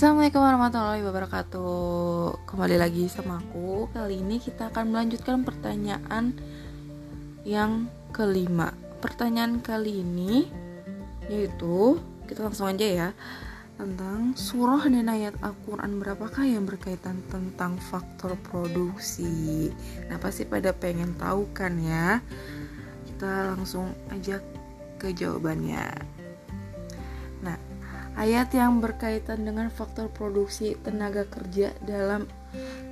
Assalamualaikum warahmatullahi wabarakatuh. Kembali lagi sama aku. Kali ini kita akan melanjutkan pertanyaan Yang kelima. Pertanyaan kali ini Yaitu Kita langsung aja ya Tentang surah dan ayat Al-Quran Berapakah yang berkaitan tentang faktor produksi? Nah pasti pada pengen tahu kan ya? Kita langsung aja ke jawabannya Ayat yang berkaitan dengan faktor produksi tenaga kerja dalam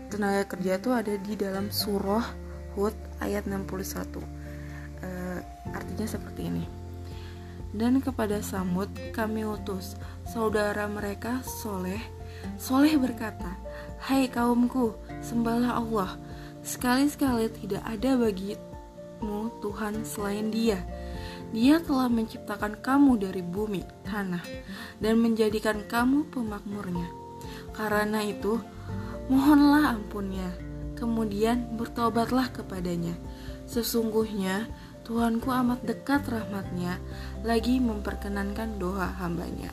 tenaga kerja itu ada di dalam surah Hud ayat 61. E, eh, artinya seperti ini. Dan kepada Samud kami utus saudara mereka Soleh. Soleh berkata, Hai kaumku, sembahlah Allah. Sekali-sekali tidak ada bagimu Tuhan selain dia dia telah menciptakan kamu dari bumi, tanah, dan menjadikan kamu pemakmurnya. Karena itu, mohonlah ampunnya, kemudian bertobatlah kepadanya. Sesungguhnya, Tuhanku amat dekat rahmatnya, lagi memperkenankan doa hambanya.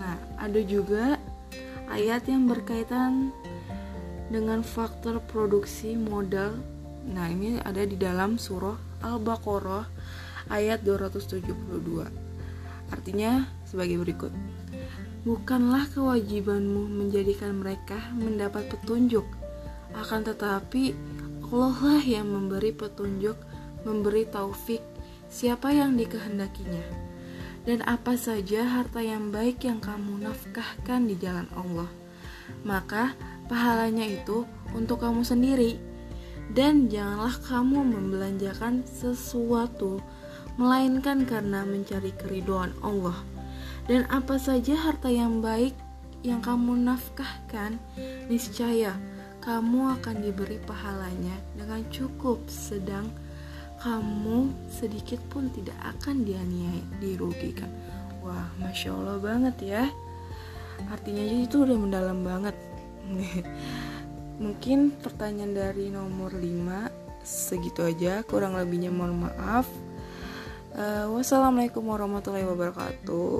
Nah, ada juga ayat yang berkaitan dengan faktor produksi modal. Nah, ini ada di dalam surah Al-Baqarah ayat 272. Artinya sebagai berikut. Bukanlah kewajibanmu menjadikan mereka mendapat petunjuk, akan tetapi Allah lah yang memberi petunjuk, memberi taufik siapa yang dikehendakinya. Dan apa saja harta yang baik yang kamu nafkahkan di jalan Allah, maka pahalanya itu untuk kamu sendiri. Dan janganlah kamu membelanjakan sesuatu melainkan karena mencari keriduan Allah. Dan apa saja harta yang baik yang kamu nafkahkan, niscaya kamu akan diberi pahalanya dengan cukup, sedang kamu sedikit pun tidak akan dianiaya, dirugikan. Wah, masya Allah banget ya. Artinya itu udah mendalam banget. Mungkin pertanyaan dari nomor 5 segitu aja, kurang lebihnya mohon maaf. Uh, wassalamualaikum warahmatullahi wabarakatuh.